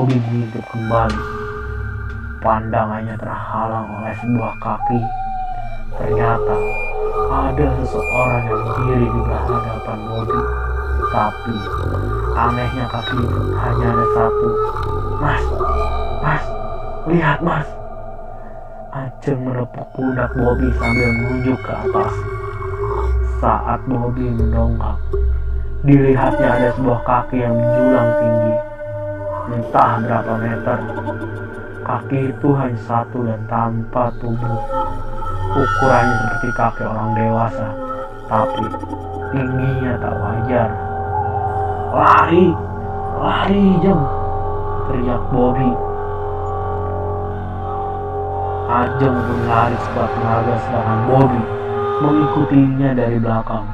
Mengintip kembali, pandangannya terhalang oleh sebuah kaki. Ternyata ada seseorang yang berdiri di hadapan Bobby. Tapi anehnya kaki itu hanya ada satu. Mas, mas, lihat mas. Ajeng menepuk pundak Bobby sambil menunjuk ke atas. Saat Bobby mendongak, dilihatnya ada sebuah kaki yang menjulang tinggi. Entah berapa meter. Kaki itu hanya satu dan tanpa tubuh. Ukurannya seperti kaki orang dewasa, tapi tingginya tak wajar. Lari, lari jeng, teriak Bobby. Ajeng pun lari sekuat tenaga sedangkan Bobby mengikutinya dari belakang.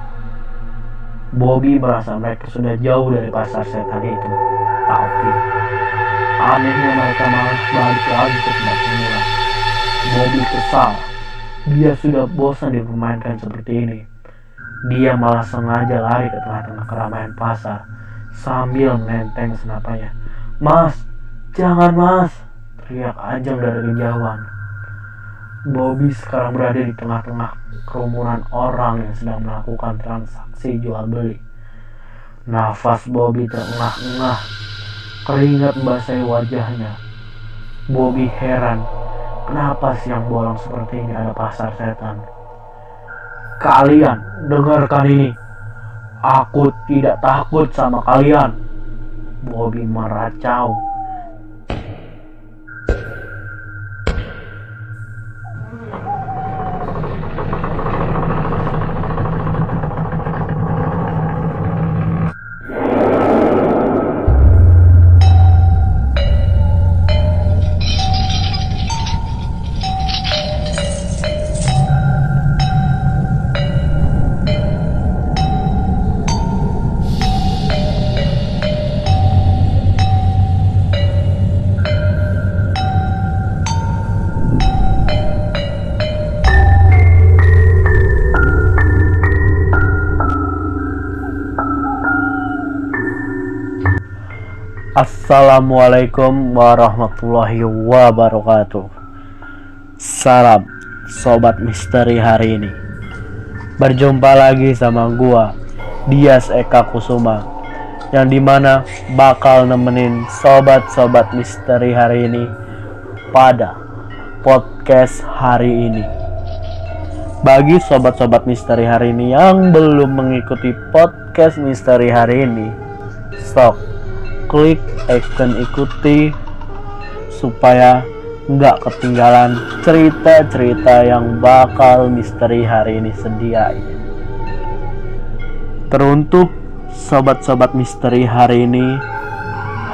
Bobby merasa mereka sudah jauh dari pasar setan itu. Tapi anehnya mereka malah balik lagi ke tempat semula. Bobby kesal. Dia sudah bosan dipermainkan seperti ini. Dia malah sengaja lari ke tengah-tengah keramaian pasar sambil menenteng senapanya. Mas, jangan mas, teriak Ajeng dari kejauhan. Bobby sekarang berada di tengah-tengah kerumunan orang yang sedang melakukan transaksi jual beli. Nafas Bobby terengah-engah, keringat membasahi wajahnya. Bobby heran, kenapa siang bolong seperti ini ada pasar setan. Kalian dengarkan ini. Aku tidak takut sama kalian. Bobby meracau. Assalamualaikum warahmatullahi wabarakatuh. Salam Sobat Misteri hari ini. Berjumpa lagi sama gua Dias Eka Kusuma Yang di mana bakal nemenin Sobat-Sobat Misteri hari ini Pada podcast hari ini. Bagi Sobat-Sobat Misteri hari ini Yang belum mengikuti podcast Misteri hari ini Stop klik icon ikuti supaya nggak ketinggalan cerita-cerita yang bakal misteri hari ini sediain. Teruntuk sobat-sobat misteri hari ini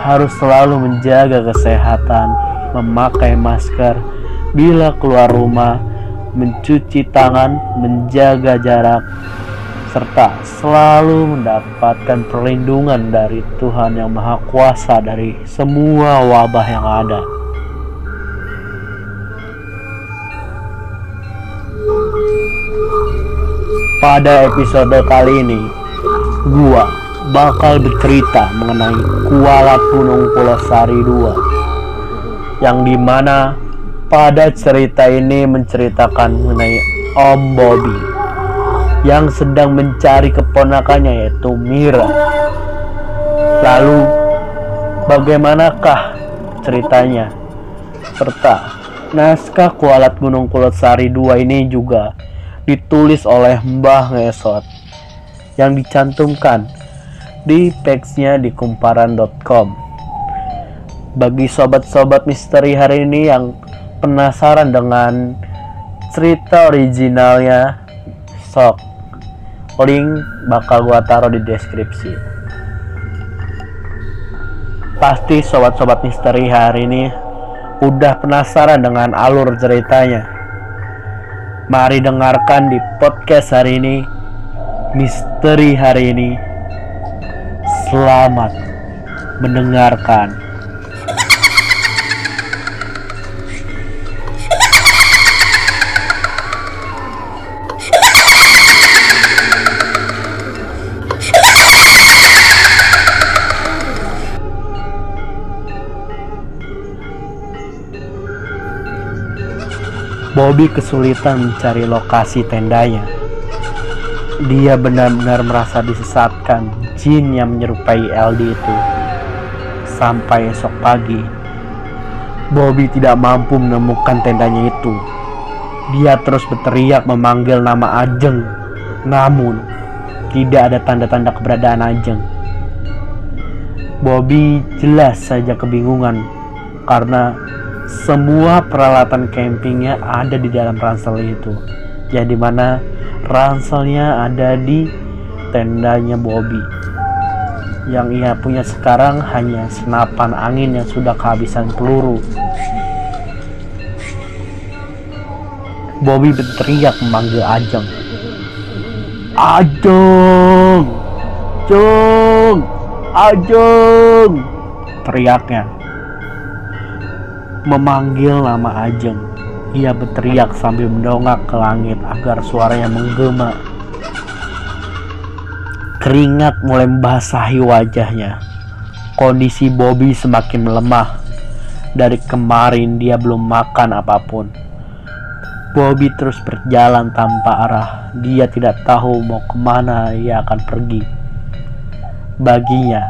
harus selalu menjaga kesehatan, memakai masker bila keluar rumah, mencuci tangan, menjaga jarak, serta selalu mendapatkan perlindungan dari Tuhan yang Maha Kuasa dari semua wabah yang ada. Pada episode kali ini, gua bakal bercerita mengenai Kuala Gunung Pulau Sari 2 yang di mana pada cerita ini menceritakan mengenai Om Bobby yang sedang mencari keponakannya yaitu Mira. Lalu bagaimanakah ceritanya? Serta naskah Kualat Gunung Kulat Sari 2 ini juga ditulis oleh Mbah Ngesot yang dicantumkan di teksnya di kumparan.com. Bagi sobat-sobat misteri hari ini yang penasaran dengan cerita originalnya, sok link bakal gua taruh di deskripsi. Pasti sobat-sobat misteri hari ini udah penasaran dengan alur ceritanya. Mari dengarkan di podcast hari ini misteri hari ini. Selamat mendengarkan Bobby kesulitan mencari lokasi tendanya. Dia benar-benar merasa disesatkan jin yang menyerupai LD itu. Sampai esok pagi, Bobby tidak mampu menemukan tendanya itu. Dia terus berteriak memanggil nama Ajeng, namun tidak ada tanda-tanda keberadaan Ajeng. Bobby jelas saja kebingungan karena semua peralatan campingnya ada di dalam ransel itu. Ya di mana ranselnya ada di tendanya Bobby. Yang ia punya sekarang hanya senapan angin yang sudah kehabisan peluru. Bobby berteriak memanggil Ajeng. Ajeng! Jeng! Ajeng! Teriaknya. Memanggil nama Ajeng. Ia berteriak sambil mendongak ke langit agar suaranya menggema. Keringat mulai membasahi wajahnya. Kondisi Bobby semakin melemah. Dari kemarin dia belum makan apa pun. Bobby terus berjalan tanpa arah. Dia tidak tahu mau ke mana ia akan pergi. Baginya,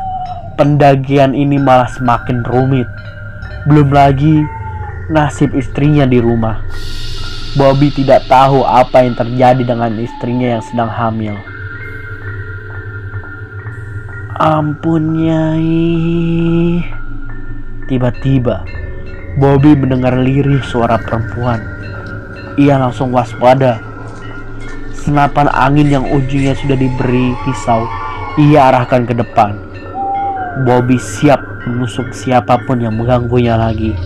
pendagian ini malah semakin rumit. Belum lagi nasib istrinya di rumah. Bobby tidak tahu apa yang terjadi dengan istrinya yang sedang hamil. Ampun Nyai. Tiba-tiba Bobby mendengar lirih suara perempuan. Ia langsung waspada. Senapan angin yang ujungnya sudah diberi pisau ia arahkan ke depan. Bobby siap menusuk siapa pun yang mengganggunya lagi.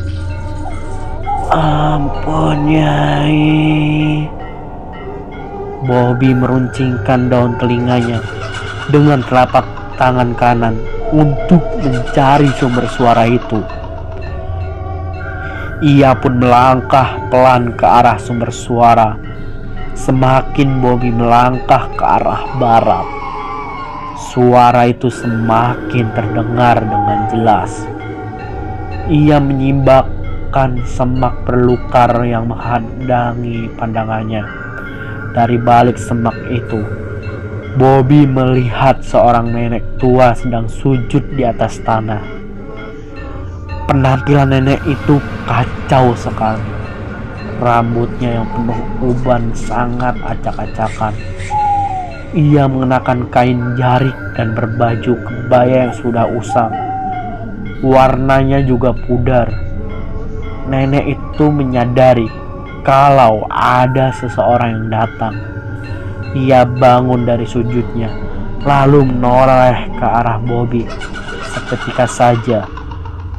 Ampun, Nyai. Bobby meruncingkan daun telinganya dengan telapak tangan kanan untuk mencari sumber suara itu. Ia pun melangkah pelan ke arah sumber suara. Semakin Bobby melangkah ke arah barat, Suara itu semakin terdengar dengan jelas. Ia menyimbakkan semak berlukar yang menghadangi pandangannya. Dari balik semak itu, Bobby melihat seorang nenek tua sedang sujud di atas tanah. Penampilan nenek itu kacau sekali. Rambutnya yang penuh uban sangat acak-acakan ia mengenakan kain jarik dan berbaju kebaya yang sudah usang. Warnanya juga pudar. Nenek itu menyadari kalau ada seseorang yang datang. Ia bangun dari sujudnya, lalu menoleh ke arah Bobby. Seketika saja,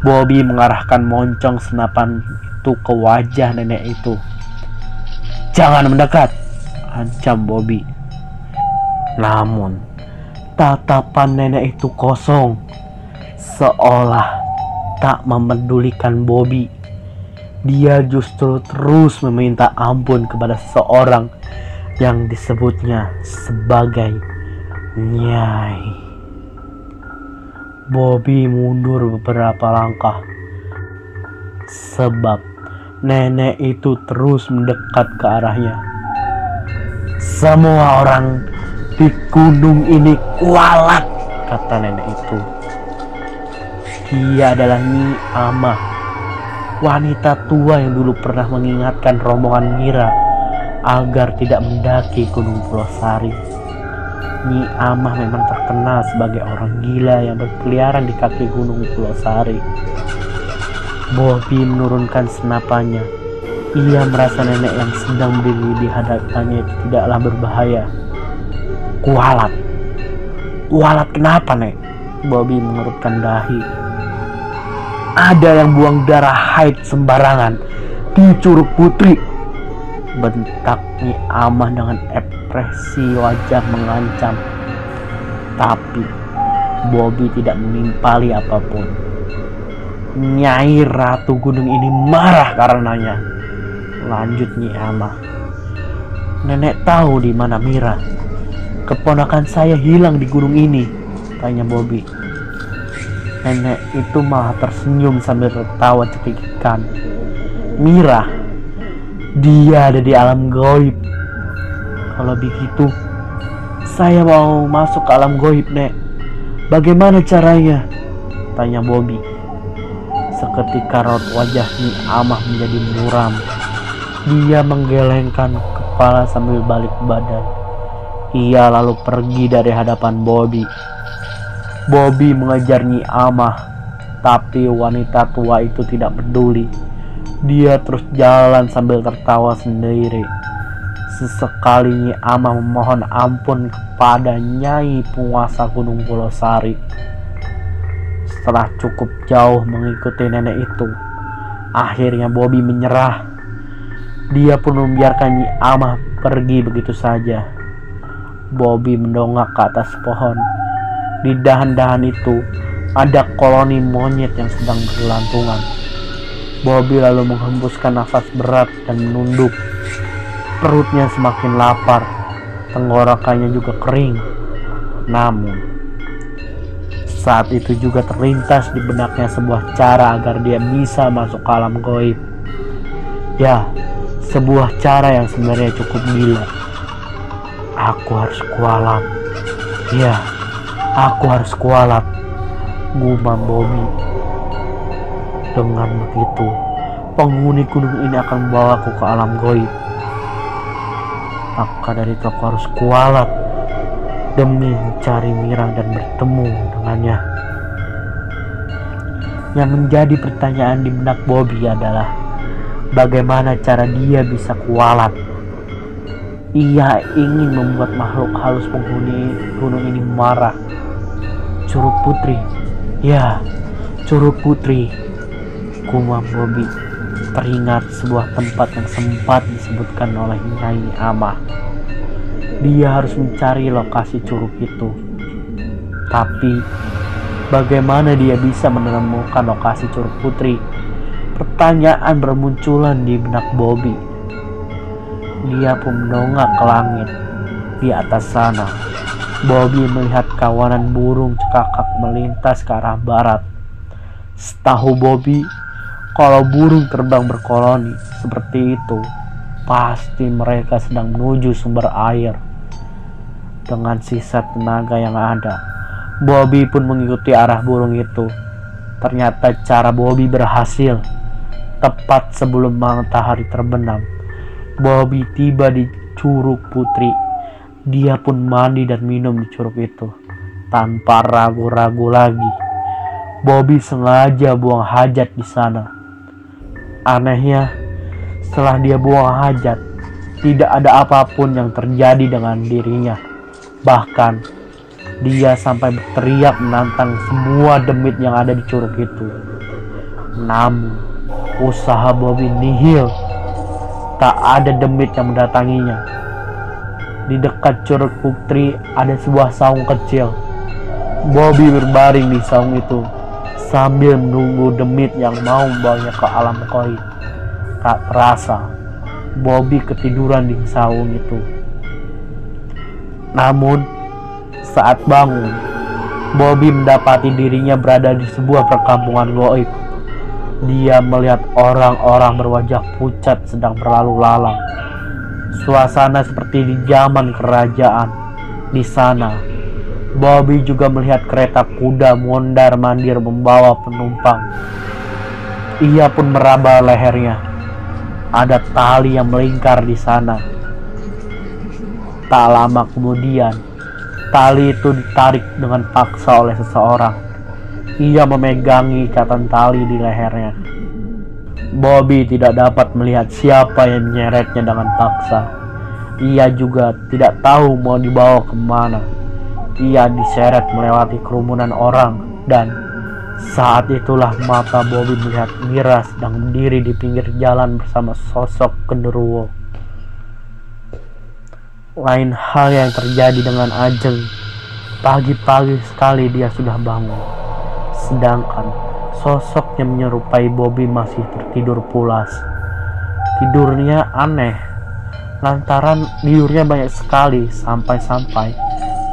Bobby mengarahkan moncong senapan itu ke wajah nenek itu. Jangan mendekat, ancam Bobby. Namun, tatapan nenek itu kosong, seolah tak memedulikan Bobby. Dia justru terus meminta ampun kepada seseorang yang disebutnya sebagai Nyai. Bobby mundur beberapa langkah sebab nenek itu terus mendekat ke arahnya. Semua orang di gunung ini kualat, kata nenek itu. Dia adalah Nyi Amah, wanita tua yang dulu pernah mengingatkan rombongan Mira agar tidak mendaki Gunung Pulau Sari. Nyi Amah memang terkenal sebagai orang gila yang berkeliaran di kaki Gunung Pulau Sari. Bobby menurunkan senapannya. Ia merasa nenek yang sedang berdiri di hadapannya tidaklah berbahaya Kualat. Kualat kenapa, Nek? Bobby mengerutkan dahi. Ada yang buang darah haid sembarangan di Curug Putri. Bentaknya Amah dengan ekspresi wajah mengancam. Tapi Bobby tidak menimpali apa pun. Nyai Ratu Gunung ini marah karenanya. Lanjut Nyi Amah. Nenek tahu di mana Mira. Keponakan saya hilang di gunung ini, tanya Bobby. Nenek itu malah tersenyum sambil tertawa cekikikan. Mira, Dia ada di alam goib. Kalau begitu, saya mau masuk ke alam goib, Nek. Bagaimana caranya? Tanya Bobby. Seketika raut wajah Nyi Amah menjadi muram. Dia menggelengkan kepala sambil balik badan. Ia lalu pergi dari hadapan Bobby. Bobby mengejar Nyi Amah, tapi wanita tua itu tidak peduli. Dia terus jalan sambil tertawa sendiri. Sesekali Nyi Amah memohon ampun kepada Nyai penguasa Gunung Pulau Sari. Setelah cukup jauh mengikuti nenek itu, akhirnya Bobby menyerah. Dia pun membiarkan Nyi Amah pergi begitu saja. Bobby mendongak ke atas pohon. Di dahan-dahan itu ada koloni monyet yang sedang bergelantungan. Bobby lalu menghembuskan nafas berat dan menunduk. Perutnya semakin lapar, tenggorokannya juga kering. Namun, saat itu juga terlintas di benaknya sebuah cara agar dia bisa masuk ke alam goib. Ya, sebuah cara yang sebenarnya cukup gila. Aku harus kualat. Ya, aku harus kualat. Gumam Bobby. Dengan begitu, penghuni gunung ini akan membawaku ke alam goib. Maka dari itu aku harus kualat demi mencari Mirang dan bertemu dengannya. Yang menjadi pertanyaan di benak Bobby adalah bagaimana cara dia bisa kualat. Ia ingin membuat makhluk halus penghuni gunung ini marah. Curug Putri, ya, Curug Putri Kumam Bobi teringat sebuah tempat yang sempat disebutkan oleh Nyai Amah. Dia harus mencari lokasi curug itu. Tapi, bagaimana dia bisa menemukan lokasi curug putri? Pertanyaan bermunculan di benak Bobby. Dia pun mendongak ke langit. Di atas sana, Bobby melihat kawanan burung cekakak melintas ke arah barat. Setahu Bobby, kalau burung terbang berkoloni seperti itu, pasti mereka sedang menuju sumber air. Dengan sisa tenaga yang ada, Bobby pun mengikuti arah burung itu. Ternyata cara Bobby berhasil. Tepat sebelum matahari terbenam, Bobby tiba di Curug Putri. Dia pun mandi dan minum di curug itu tanpa ragu-ragu lagi. Bobby sengaja buang hajat di sana Anehnya, setelah dia buang hajat, tidak ada apa pun yang terjadi dengan dirinya. Bahkan, dia sampai berteriak menantang semua demit yang ada di curug itu. Namun, usaha Bobby nihil. Tak ada demit yang mendatanginya. Di dekat curug putri ada sebuah saung kecil. Bobby berbaring di saung itu sambil menunggu demit yang mau membawanya ke alam koi. Tak terasa, Bobby ketiduran di saung itu. Namun, saat bangun, Bobby mendapati dirinya berada di sebuah perkampungan goib. Dia melihat orang-orang berwajah pucat sedang berlalu lalang. Suasana seperti di zaman kerajaan. Di sana, Bobby juga melihat kereta kuda mondar-mandir membawa penumpang. Ia pun meraba lehernya. Ada tali yang melingkar di sana. Tak lama kemudian, tali itu ditarik dengan paksa oleh seseorang. Ia memegangi ikatan tali di lehernya. Bobby tidak dapat melihat siapa yang menyeretnya dengan paksa. Ia juga tidak tahu mau dibawa ke mana ia diseret melewati kerumunan orang dan saat itulah mata Bobby melihat Mira sedang berdiri di pinggir jalan bersama sosok genderuwo. Lain hal yang terjadi dengan Ajeng. Pagi-pagi sekali dia sudah bangun. Sedangkan sosok yang menyerupai Bobby masih tertidur pulas. Tidurnya aneh. Lantaran tidurnya banyak sekali sampai-sampai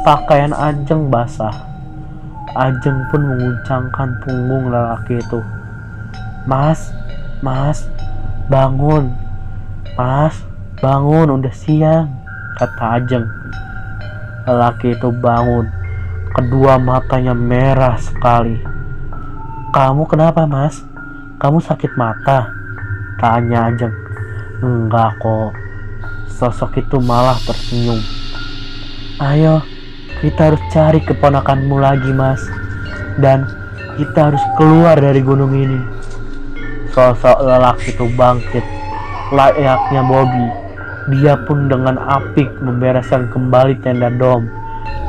Pakaian Ajeng basah. Ajeng pun menguncangkan punggung lelaki itu. Mas, mas, bangun. Mas, bangun udah siang, kata Ajeng. Lelaki itu bangun, kedua matanya merah sekali. Kamu kenapa mas? Kamu sakit mata? Tanya Ajeng. Enggak kok. Sosok itu malah tersenyum. Ayo, kita harus cari keponakanmu lagi mas. Dan kita harus keluar dari gunung ini. Sosok lelaki itu bangkit, layaknya Bobby. Dia pun dengan apik membereskan kembali tenda dom,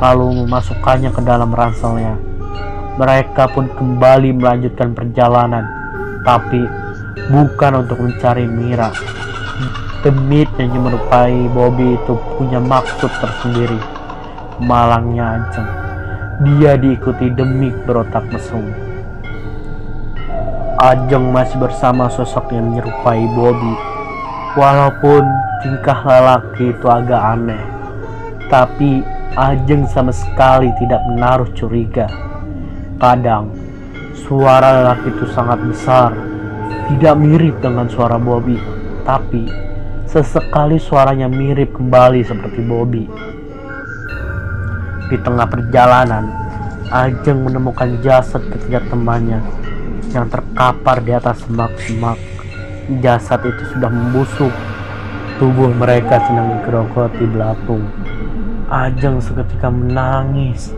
lalu memasukkannya ke dalam ranselnya. Mereka pun kembali melanjutkan perjalanan, tapi bukan untuk mencari Mira. Demit yang menyerupai Bobby itu punya maksud tersendiri. Malangnya Ajeng. Dia diikuti Demik berotak mesum. Ajeng masih bersama sosok yang menyerupai Bobby. Walaupun tingkah lelaki itu agak aneh, tapi Ajeng sama sekali tidak menaruh curiga. Kadang, suara lelaki itu sangat besar, tidak mirip dengan suara Bobby, tapi sesekali suaranya mirip kembali seperti Bobby. Di tengah perjalanan, Ajeng menemukan jasad ketiga temannya yang terkapar di atas semak-semak. Jasad itu sudah membusuk. Tubuh mereka sedang digerogoti belatung. Ajeng seketika menangis.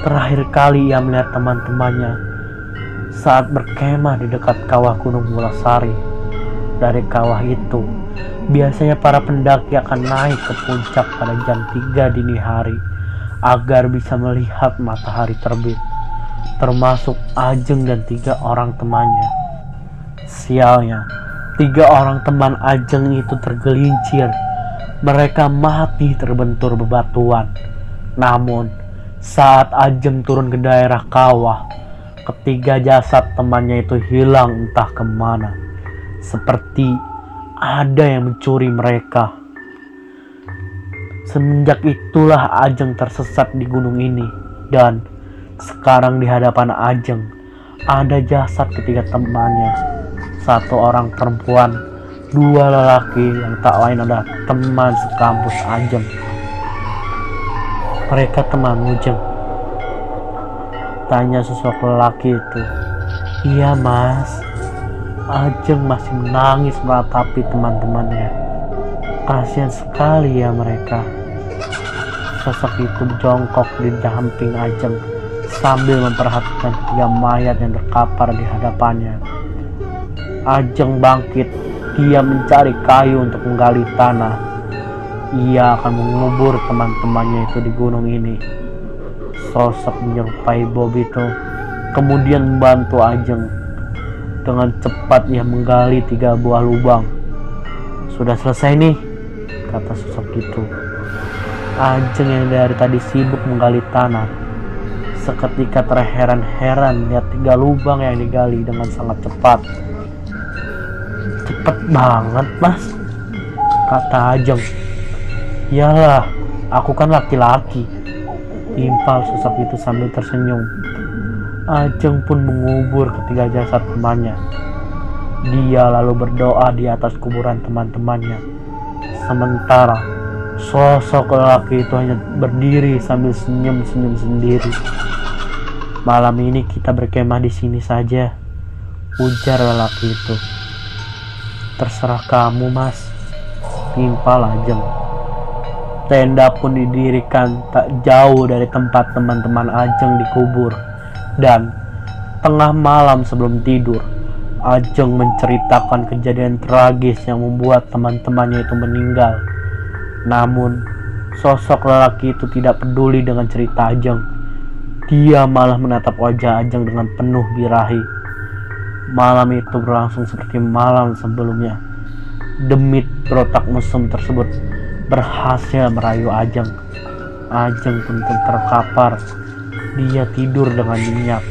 Terakhir kali ia melihat teman-temannya saat berkemah di dekat kawah Gunung Mulasari. Dari kawah itu, biasanya para pendaki akan naik ke puncak pada jam 3 dini hari agar bisa melihat matahari terbit, termasuk Ajeng dan tiga orang temannya. Sialnya, tiga orang teman Ajeng itu tergelincir. Mereka mati terbentur bebatuan. Namun, saat Ajeng turun ke daerah kawah, ketiga jasad temannya itu hilang entah ke mana. Seperti ada yang mencuri mereka. Semenjak itulah Ajeng tersesat di gunung ini. Dan sekarang di hadapan Ajeng ada jasad ketiga temannya. Satu orang perempuan, dua lelaki yang tak lain adalah teman sekampus Ajeng. Mereka teman Ujeng. Tanya sosok lelaki itu. Iya mas. Ajeng masih menangis meratapi teman-temannya. Kasihan sekali ya mereka. Sosok itu jongkok di samping Ajeng sambil memperhatikan ketiga mayat yang terkapar di hadapannya. Ajeng bangkit, dia mencari kayu untuk menggali tanah ia akan mengubur teman-temannya itu di gunung ini. Sosok menyerupai Bob itu kemudian membantu Ajeng. Dengan cepat ia menggali tiga buah lubang. Sudah selesai nih, kata sosok itu. Ajeng yang dari tadi sibuk menggali tanah. Seketika terheran-heran lihat tiga lubang yang digali dengan sangat cepat. Cepet banget, mas, kata Ajeng Iyalah, aku kan laki-laki. Timpal sosok itu sambil tersenyum. Ajeng pun mengubur ketiga jasad temannya. Dia lalu berdoa di atas kuburan teman-temannya. Sementara sosok lelaki itu hanya berdiri sambil senyum-senyum sendiri. Malam ini kita berkemah di sini saja, ujar lelaki itu. Terserah kamu, Mas. Timpal Ajeng. Tenda pun didirikan tak jauh dari tempat teman-teman Ajeng dikubur. Dan tengah malam sebelum tidur, Ajeng menceritakan kejadian tragis yang membuat teman-temannya itu meninggal. Namun, sosok lelaki itu tidak peduli dengan cerita Ajeng. Dia malah menatap wajah Ajeng dengan penuh birahi. Malam itu berlangsung seperti malam sebelumnya. Demit berotak mesum tersebut berhasil merayu Ajeng. Ajeng pun terkapar. Dia tidur dengan nyenyak.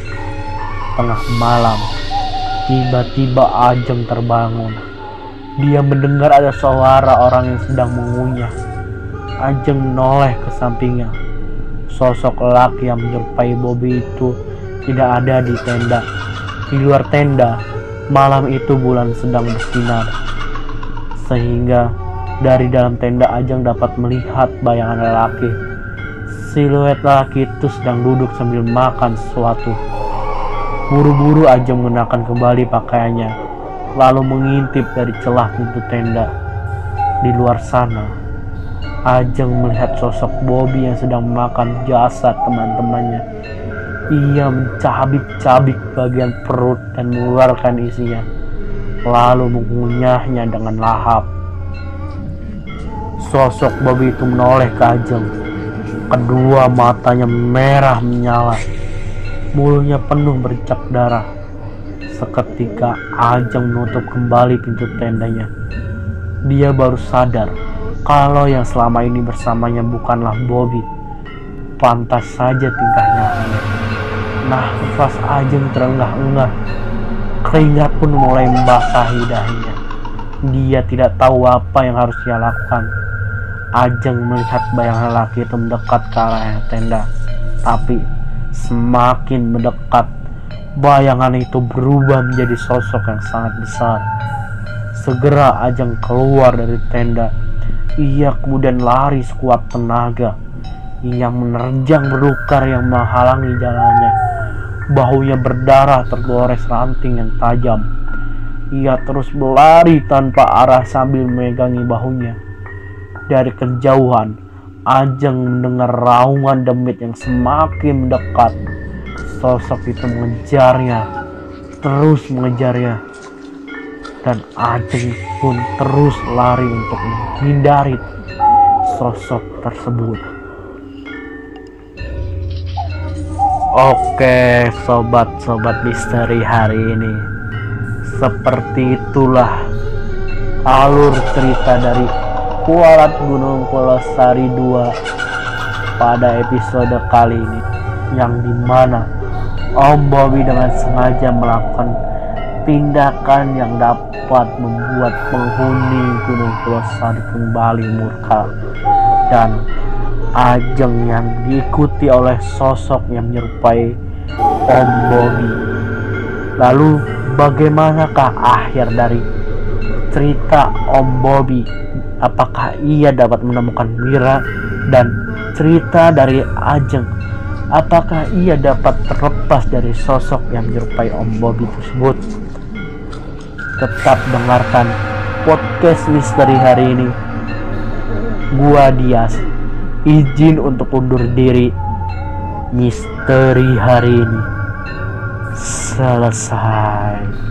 Tengah malam, tiba-tiba Ajeng terbangun. Dia mendengar ada suara orang yang sedang mengunyah. Ajeng menoleh ke sampingnya. Sosok lelaki yang menyerupai Bobby itu tidak ada di tenda. Di luar tenda, malam itu bulan sedang bersinar sehingga dari dalam tenda Ajeng dapat melihat bayangan lelaki. Siluet lelaki itu sedang duduk sambil makan sesuatu. Buru-buru Ajeng mengenakan kembali pakaiannya, lalu mengintip dari celah pintu tenda. Di luar sana, Ajeng melihat sosok Bobby yang sedang makan jasad teman-temannya. Ia mencabik-cabik bagian perut dan mengeluarkan isinya, lalu mengunyahnya dengan lahap. Sosok Bobby itu menoleh ke Ajeng. Kedua matanya merah menyala. Mulutnya penuh bercak darah. Seketika Ajeng menutup kembali pintu tendanya. Dia baru sadar kalau yang selama ini bersamanya bukanlah Bobby. Pantas saja tingkahnya aneh. Nafas Ajeng terengah-engah. Keringat pun mulai membasahi dahinya. Dia tidak tahu apa yang harus dia lakukan Ajeng melihat bayangan laki itu mendekat ke arah tenda. Tapi semakin mendekat, bayangan itu berubah menjadi sosok yang sangat besar. Segera Ajeng keluar dari tenda. Ia kemudian lari sekuat tenaga. Ia menerjang berukar yang menghalangi jalannya. Bahunya berdarah tergores ranting yang tajam. Ia terus berlari tanpa arah sambil memegangi bahunya dari kejauhan, Ajeng mendengar raungan demit yang semakin mendekat. Sosok itu mengejarnya, terus mengejarnya. Dan Ajeng pun terus lari untuk menghindari sosok tersebut. Oke, sobat-sobat misteri hari ini. Seperti itulah alur cerita dari Kualat Gunung Polosari 2 pada episode kali ini yang di mana Om Bobby dengan sengaja melakukan tindakan yang dapat membuat penghuni Gunung Polosari kembali murka dan Ajeng yang diikuti oleh sosok yang menyerupai Om Bobby. Lalu bagaimanakah akhir dari cerita Om Bobby apakah ia dapat menemukan Mira dan cerita dari Ajeng? Apakah ia dapat terlepas dari sosok yang menyerupai Om Bobby tersebut? Tetap dengarkan podcast misteri hari ini. Gua Dias izin untuk undur diri. Misteri hari ini selesai